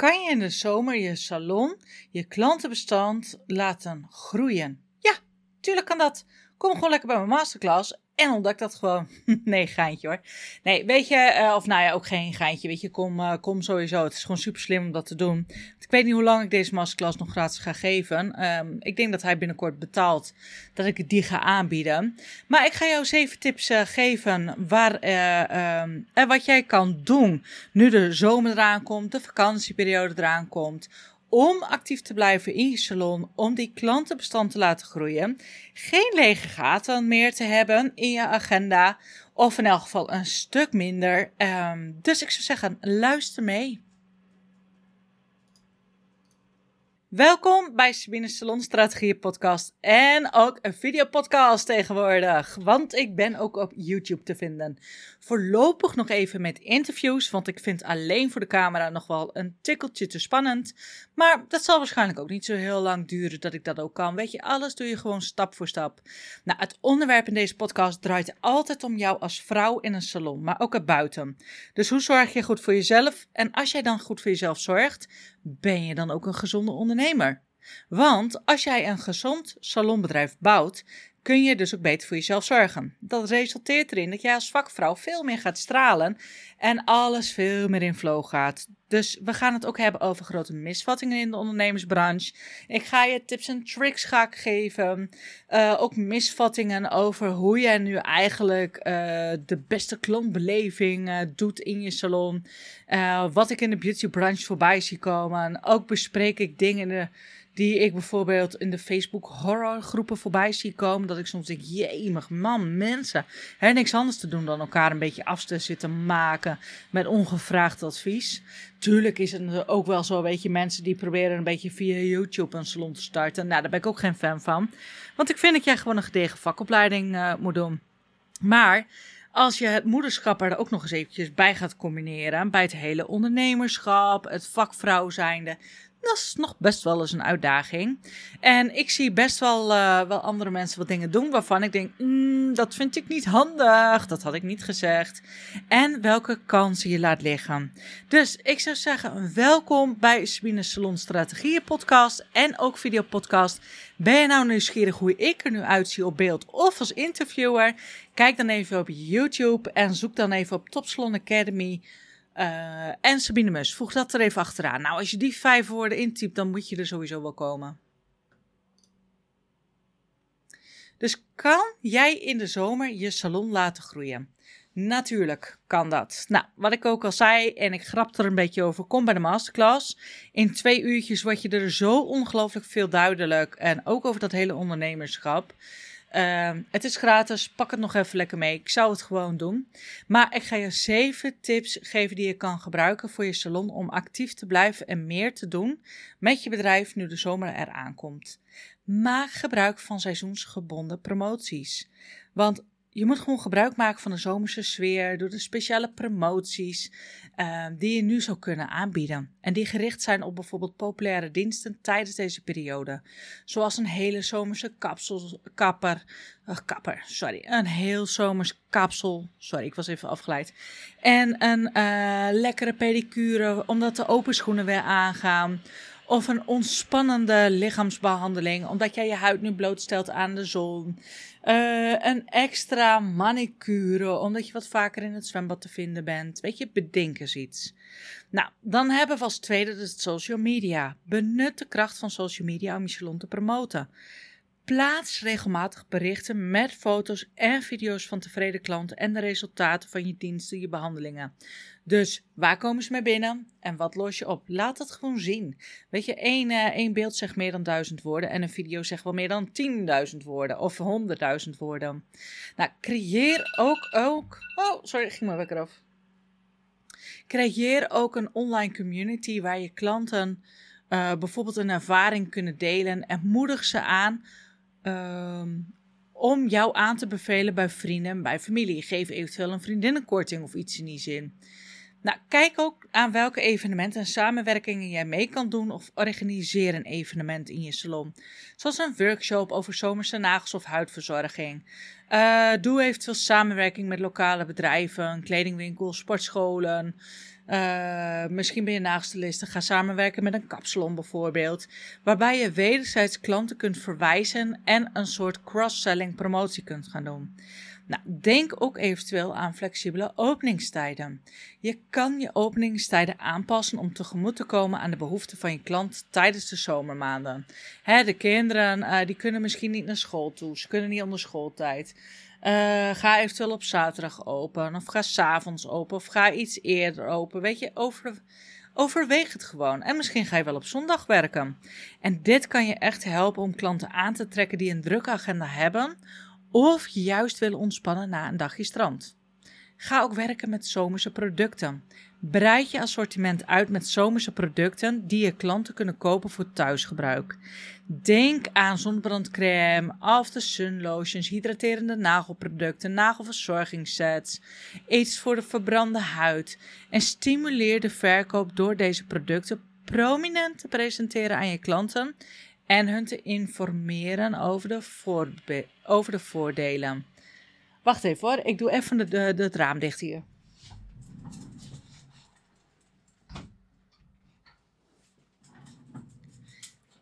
kan je in de zomer je salon, je klantenbestand laten groeien? Ja, tuurlijk kan dat. Kom gewoon lekker bij mijn masterclass en ontdek dat gewoon. nee, geintje hoor. Nee, weet je, uh, of nou ja, ook geen geintje. Weet je, kom, uh, kom sowieso. Het is gewoon super slim om dat te doen. Ik weet niet hoe lang ik deze masterclass nog gratis ga geven. Um, ik denk dat hij binnenkort betaalt dat ik die ga aanbieden. Maar ik ga jou zeven tips uh, geven waar, um, wat jij kan doen nu de zomer eraan komt, de vakantieperiode eraan komt om actief te blijven in je salon, om die klantenbestand te laten groeien, geen lege gaten meer te hebben in je agenda, of in elk geval een stuk minder. Um, dus ik zou zeggen, luister mee. Welkom bij Sabine's Salon Strategie podcast en ook een videopodcast tegenwoordig, want ik ben ook op YouTube te vinden. Voorlopig nog even met interviews, want ik vind alleen voor de camera nog wel een tikkeltje te spannend. Maar dat zal waarschijnlijk ook niet zo heel lang duren dat ik dat ook kan. Weet je, alles doe je gewoon stap voor stap. Nou, het onderwerp in deze podcast draait altijd om jou als vrouw in een salon, maar ook erbuiten. Dus hoe zorg je goed voor jezelf? En als jij dan goed voor jezelf zorgt, ben je dan ook een gezonde ondernemer? Want als jij een gezond salonbedrijf bouwt, kun je dus ook beter voor jezelf zorgen. Dat resulteert erin dat jij als vakvrouw veel meer gaat stralen en alles veel meer in flow gaat. Dus we gaan het ook hebben over grote misvattingen in de ondernemersbranche. Ik ga je tips en tricks ga geven. Uh, ook misvattingen over hoe jij nu eigenlijk uh, de beste klantbeleving uh, doet in je salon. wat ik in de beautybranche voorbij zie komen. Ook bespreek ik dingen die ik bijvoorbeeld in de Facebook horrorgroepen voorbij zie komen. Dat ik soms denk, jemig man, mensen. Hè, niks anders te doen dan elkaar een beetje af te zitten maken met ongevraagd advies. Tuurlijk is het ook wel zo, weet je, mensen die proberen een beetje via YouTube een salon te starten. Nou, daar ben ik ook geen fan van. Want ik vind dat jij gewoon een gedegen vakopleiding uh, moet doen. Maar als je het moederschap er ook nog eens eventjes bij gaat combineren, bij het hele ondernemerschap, het vakvrouw zijnde, dat is nog best wel eens een uitdaging. En ik zie best wel, uh, wel andere mensen wat dingen doen waarvan ik denk, mm, dat vind ik niet handig, dat had ik niet gezegd. En welke kansen je laat liggen. Dus ik zou zeggen, welkom bij Sabine Salon Strategieën podcast en ook videopodcast. Ben je nou nieuwsgierig hoe ik er nu uitzie op beeld of als interviewer? Kijk dan even op YouTube en zoek dan even op Top Salon Academy. Uh, en Sabine Mus, voeg dat er even achteraan. Nou, als je die vijf woorden intypt, dan moet je er sowieso wel komen. Dus kan jij in de zomer je salon laten groeien? Natuurlijk kan dat. Nou, wat ik ook al zei, en ik grap er een beetje over, kom bij de masterclass. In twee uurtjes word je er zo ongelooflijk veel duidelijk. En ook over dat hele ondernemerschap. Uh, het is gratis, pak het nog even lekker mee. Ik zou het gewoon doen. Maar ik ga je zeven tips geven die je kan gebruiken voor je salon om actief te blijven en meer te doen met je bedrijf nu de zomer eraan komt. Maak gebruik van seizoensgebonden promoties. Want je moet gewoon gebruik maken van de zomerse sfeer door de speciale promoties uh, die je nu zou kunnen aanbieden. En die gericht zijn op bijvoorbeeld populaire diensten tijdens deze periode. Zoals een hele zomerse kapsel, kapper, uh, kapper, sorry, een heel zomers kapsel, sorry, ik was even afgeleid. En een uh, lekkere pedicure, omdat de open schoenen weer aangaan. Of een ontspannende lichaamsbehandeling, omdat jij je huid nu blootstelt aan de zon. Uh, een extra manicure, omdat je wat vaker in het zwembad te vinden bent. Weet je, bedenk eens iets. Nou, dan hebben we als tweede dus social media. Benut de kracht van social media om je salon te promoten. Plaats regelmatig berichten met foto's en video's van tevreden klanten en de resultaten van je diensten, je behandelingen. Dus waar komen ze mee binnen en wat los je op? Laat het gewoon zien. Weet je, één, uh, één beeld zegt meer dan duizend woorden en een video zegt wel meer dan tienduizend woorden of honderdduizend woorden. Nou, creëer ook, ook. Oh, sorry, ging maar wekker af. Creëer ook een online community waar je klanten uh, bijvoorbeeld een ervaring kunnen delen en moedig ze aan um, om jou aan te bevelen bij vrienden en bij familie. Geef eventueel een vriendinnenkorting of iets in die zin. Nou, kijk ook aan welke evenementen en samenwerkingen jij mee kan doen of organiseer een evenement in je salon. Zoals een workshop over zomerse nagels of huidverzorging. Uh, doe eventueel samenwerking met lokale bedrijven, kledingwinkels, sportscholen. Uh, misschien ben je nagelstylist ga samenwerken met een kapsalon bijvoorbeeld. Waarbij je wederzijds klanten kunt verwijzen en een soort cross-selling promotie kunt gaan doen. Nou, denk ook eventueel aan flexibele openingstijden. Je kan je openingstijden aanpassen om tegemoet te komen aan de behoeften van je klant tijdens de zomermaanden. Hè, de kinderen uh, die kunnen misschien niet naar school toe, ze kunnen niet onder schooltijd. Uh, ga eventueel op zaterdag open, of ga s'avonds open, of ga iets eerder open. Weet je, over, overweeg het gewoon. En misschien ga je wel op zondag werken. En dit kan je echt helpen om klanten aan te trekken die een drukke agenda hebben of juist willen ontspannen na een dagje strand. Ga ook werken met zomerse producten. Breid je assortiment uit met zomerse producten die je klanten kunnen kopen voor thuisgebruik. Denk aan zonnebrandcrème, after sun lotions, hydraterende nagelproducten, nagelverzorgingssets, iets voor de verbrande huid en stimuleer de verkoop door deze producten prominent te presenteren aan je klanten en hun te informeren over de, over de voordelen. Wacht even hoor, ik doe even de, de, het raam dicht hier.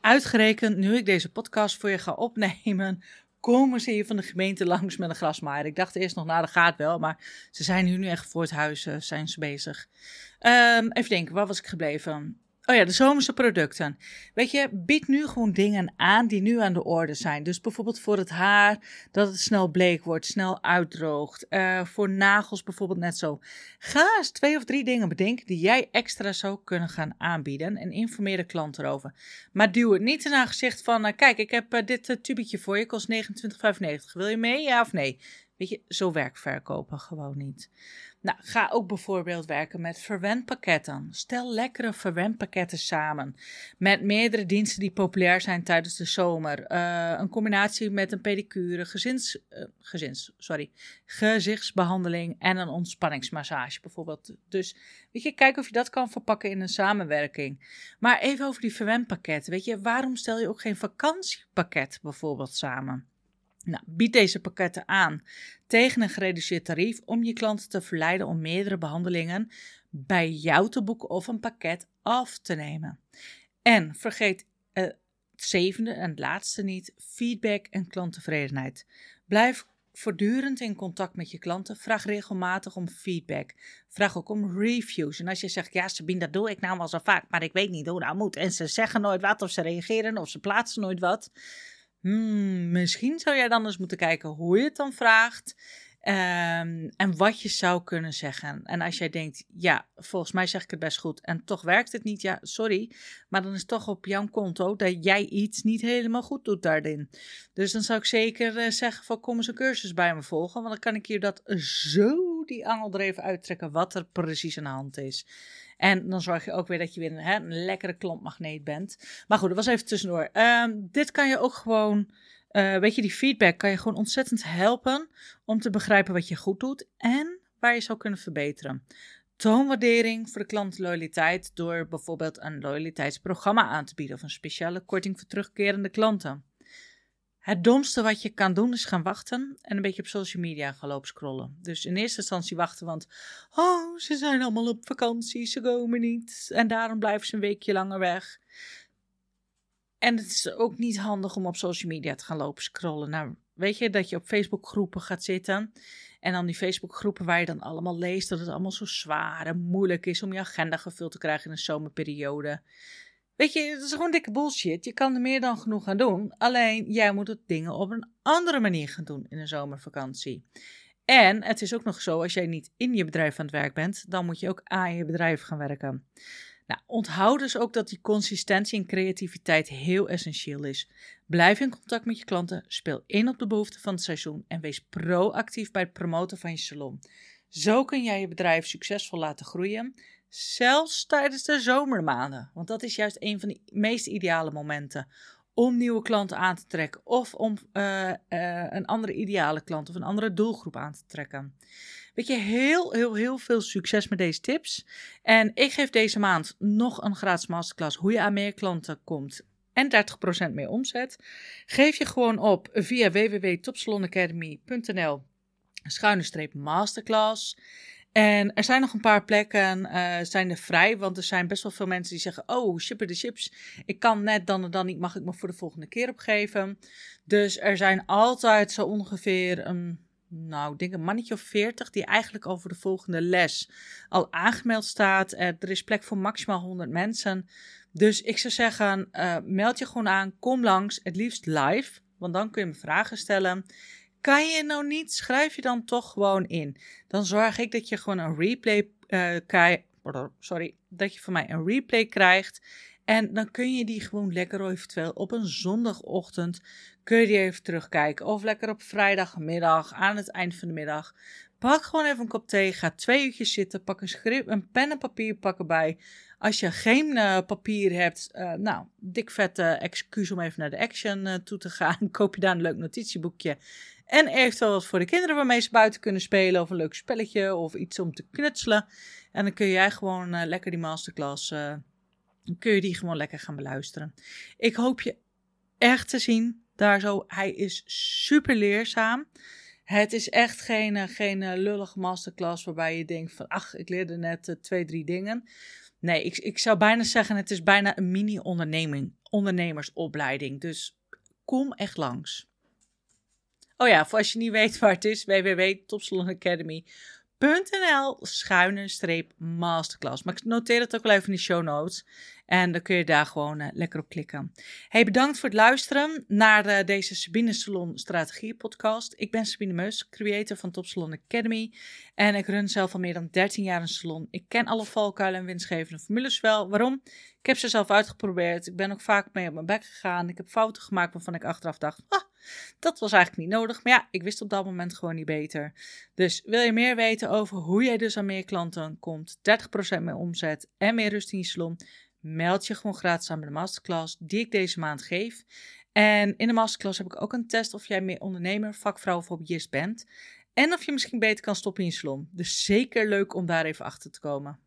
Uitgerekend, nu ik deze podcast voor je ga opnemen, komen ze hier van de gemeente langs met een grasmaaier. Ik dacht eerst nog, nou dat gaat wel, maar ze zijn nu, nu echt voor het huis uh, zijn ze bezig. Um, even denken, waar was ik gebleven? Oh ja, de zomerse producten. Weet je, bied nu gewoon dingen aan die nu aan de orde zijn. Dus bijvoorbeeld voor het haar, dat het snel bleek wordt, snel uitdroogt. Uh, voor nagels bijvoorbeeld net zo. Ga eens twee of drie dingen bedenken die jij extra zou kunnen gaan aanbieden. En informeer de klant erover. Maar duw het niet in haar gezicht van, uh, kijk, ik heb uh, dit tubetje voor je, kost 29,95. Wil je mee, ja of nee? Weet je, zo werkt verkopen gewoon niet. Nou, ga ook bijvoorbeeld werken met verwendpakketten. Stel lekkere verwendpakketten samen. Met meerdere diensten die populair zijn tijdens de zomer. Uh, een combinatie met een pedicure, gezins, uh, gezins, sorry, gezichtsbehandeling en een ontspanningsmassage bijvoorbeeld. Dus weet je, kijk of je dat kan verpakken in een samenwerking. Maar even over die verwendpakketten. Weet je, waarom stel je ook geen vakantiepakket bijvoorbeeld samen? Nou, bied deze pakketten aan tegen een gereduceerd tarief om je klanten te verleiden om meerdere behandelingen bij jou te boeken of een pakket af te nemen. En vergeet uh, het zevende en het laatste niet: feedback en klanttevredenheid. Blijf voortdurend in contact met je klanten. Vraag regelmatig om feedback. Vraag ook om reviews. En als je zegt, ja Sabine, dat doe ik nou wel zo vaak, maar ik weet niet hoe dat moet. En ze zeggen nooit wat, of ze reageren, of ze plaatsen nooit wat. Hmm, misschien zou jij dan eens moeten kijken hoe je het dan vraagt. Um, en wat je zou kunnen zeggen. En als jij denkt, ja, volgens mij zeg ik het best goed en toch werkt het niet, ja, sorry. Maar dan is het toch op jouw konto dat jij iets niet helemaal goed doet daarin. Dus dan zou ik zeker uh, zeggen van kom eens een cursus bij me volgen. Want dan kan ik je dat zo die angel er even uittrekken wat er precies aan de hand is. En dan zorg je ook weer dat je weer een, hè, een lekkere klompmagneet bent. Maar goed, dat was even tussendoor. Um, dit kan je ook gewoon, uh, weet je, die feedback kan je gewoon ontzettend helpen om te begrijpen wat je goed doet en waar je zou kunnen verbeteren. Toonwaardering voor de klantloyaliteit door bijvoorbeeld een loyaliteitsprogramma aan te bieden of een speciale korting voor terugkerende klanten. Het domste wat je kan doen is gaan wachten en een beetje op social media gaan lopen scrollen. Dus in eerste instantie wachten, want oh, ze zijn allemaal op vakantie, ze komen niet. En daarom blijven ze een weekje langer weg. En het is ook niet handig om op social media te gaan lopen scrollen. Nou, weet je dat je op Facebook groepen gaat zitten. En dan die Facebook groepen waar je dan allemaal leest dat het allemaal zo zwaar en moeilijk is om je agenda gevuld te krijgen in een zomerperiode. Weet je, het is gewoon dikke bullshit. Je kan er meer dan genoeg aan doen. Alleen jij moet het dingen op een andere manier gaan doen in een zomervakantie. En het is ook nog zo, als jij niet in je bedrijf aan het werk bent, dan moet je ook aan je bedrijf gaan werken. Nou, onthoud dus ook dat die consistentie en creativiteit heel essentieel is. Blijf in contact met je klanten, speel in op de behoeften van het seizoen en wees proactief bij het promoten van je salon. Zo kun jij je bedrijf succesvol laten groeien Zelfs tijdens de zomermaanden. Want dat is juist een van de meest ideale momenten. Om nieuwe klanten aan te trekken. Of om uh, uh, een andere ideale klant of een andere doelgroep aan te trekken. Weet je, heel, heel, heel veel succes met deze tips. En ik geef deze maand nog een gratis masterclass hoe je aan meer klanten komt en 30% meer omzet. Geef je gewoon op via www.topsalonacademy.nl schuine streep masterclass. En er zijn nog een paar plekken uh, zijn er vrij, want er zijn best wel veel mensen die zeggen: Oh, shipper de chips, ik kan net dan en dan niet, mag ik me voor de volgende keer opgeven. Dus er zijn altijd zo ongeveer een, nou, ik denk een mannetje of veertig die eigenlijk voor de volgende les al aangemeld staat. er is plek voor maximaal 100 mensen. Dus ik zou zeggen, uh, meld je gewoon aan, kom langs, het liefst live, want dan kun je me vragen stellen. Kan je nou niet, schrijf je dan toch gewoon in. Dan zorg ik dat je gewoon een replay uh, krijgt. Sorry, dat je van mij een replay krijgt. En dan kun je die gewoon lekker eventueel op een zondagochtend kun je die even terugkijken. Of lekker op vrijdagmiddag aan het eind van de middag. Pak gewoon even een kop thee, ga twee uurtjes zitten, pak een, een pen en papier pak erbij. Als je geen uh, papier hebt, uh, nou, dik vette excuus om even naar de Action toe te gaan. Koop je daar een leuk notitieboekje. En eventueel wat voor de kinderen waarmee ze buiten kunnen spelen. Of een leuk spelletje of iets om te knutselen. En dan kun jij gewoon lekker die masterclass, dan kun je die gewoon lekker gaan beluisteren. Ik hoop je echt te zien daar zo. Hij is super leerzaam. Het is echt geen, geen lullige masterclass waarbij je denkt van, ach, ik leerde net twee, drie dingen. Nee, ik, ik zou bijna zeggen, het is bijna een mini-onderneming, ondernemersopleiding. Dus kom echt langs. Oh ja, voor als je niet weet waar het is, www.topsalonacademy.nl schuine streep masterclass. Maar ik noteer het ook wel even in de show notes. En dan kun je daar gewoon uh, lekker op klikken. Hey, bedankt voor het luisteren naar uh, deze Sabine Salon Strategie podcast. Ik ben Sabine Meus, creator van Top Salon Academy. En ik run zelf al meer dan 13 jaar een salon. Ik ken alle valkuilen en winstgevende formules wel. Waarom? Ik heb ze zelf uitgeprobeerd. Ik ben ook vaak mee op mijn bek gegaan. Ik heb fouten gemaakt waarvan ik achteraf dacht, ah, dat was eigenlijk niet nodig. Maar ja, ik wist op dat moment gewoon niet beter. Dus wil je meer weten over hoe jij dus aan meer klanten komt, 30% meer omzet en meer rust in je salon? meld je gewoon gratis aan bij de masterclass die ik deze maand geef. En in de masterclass heb ik ook een test of jij meer ondernemer, vakvrouw of hobbyist bent. En of je misschien beter kan stoppen in je salon. Dus zeker leuk om daar even achter te komen.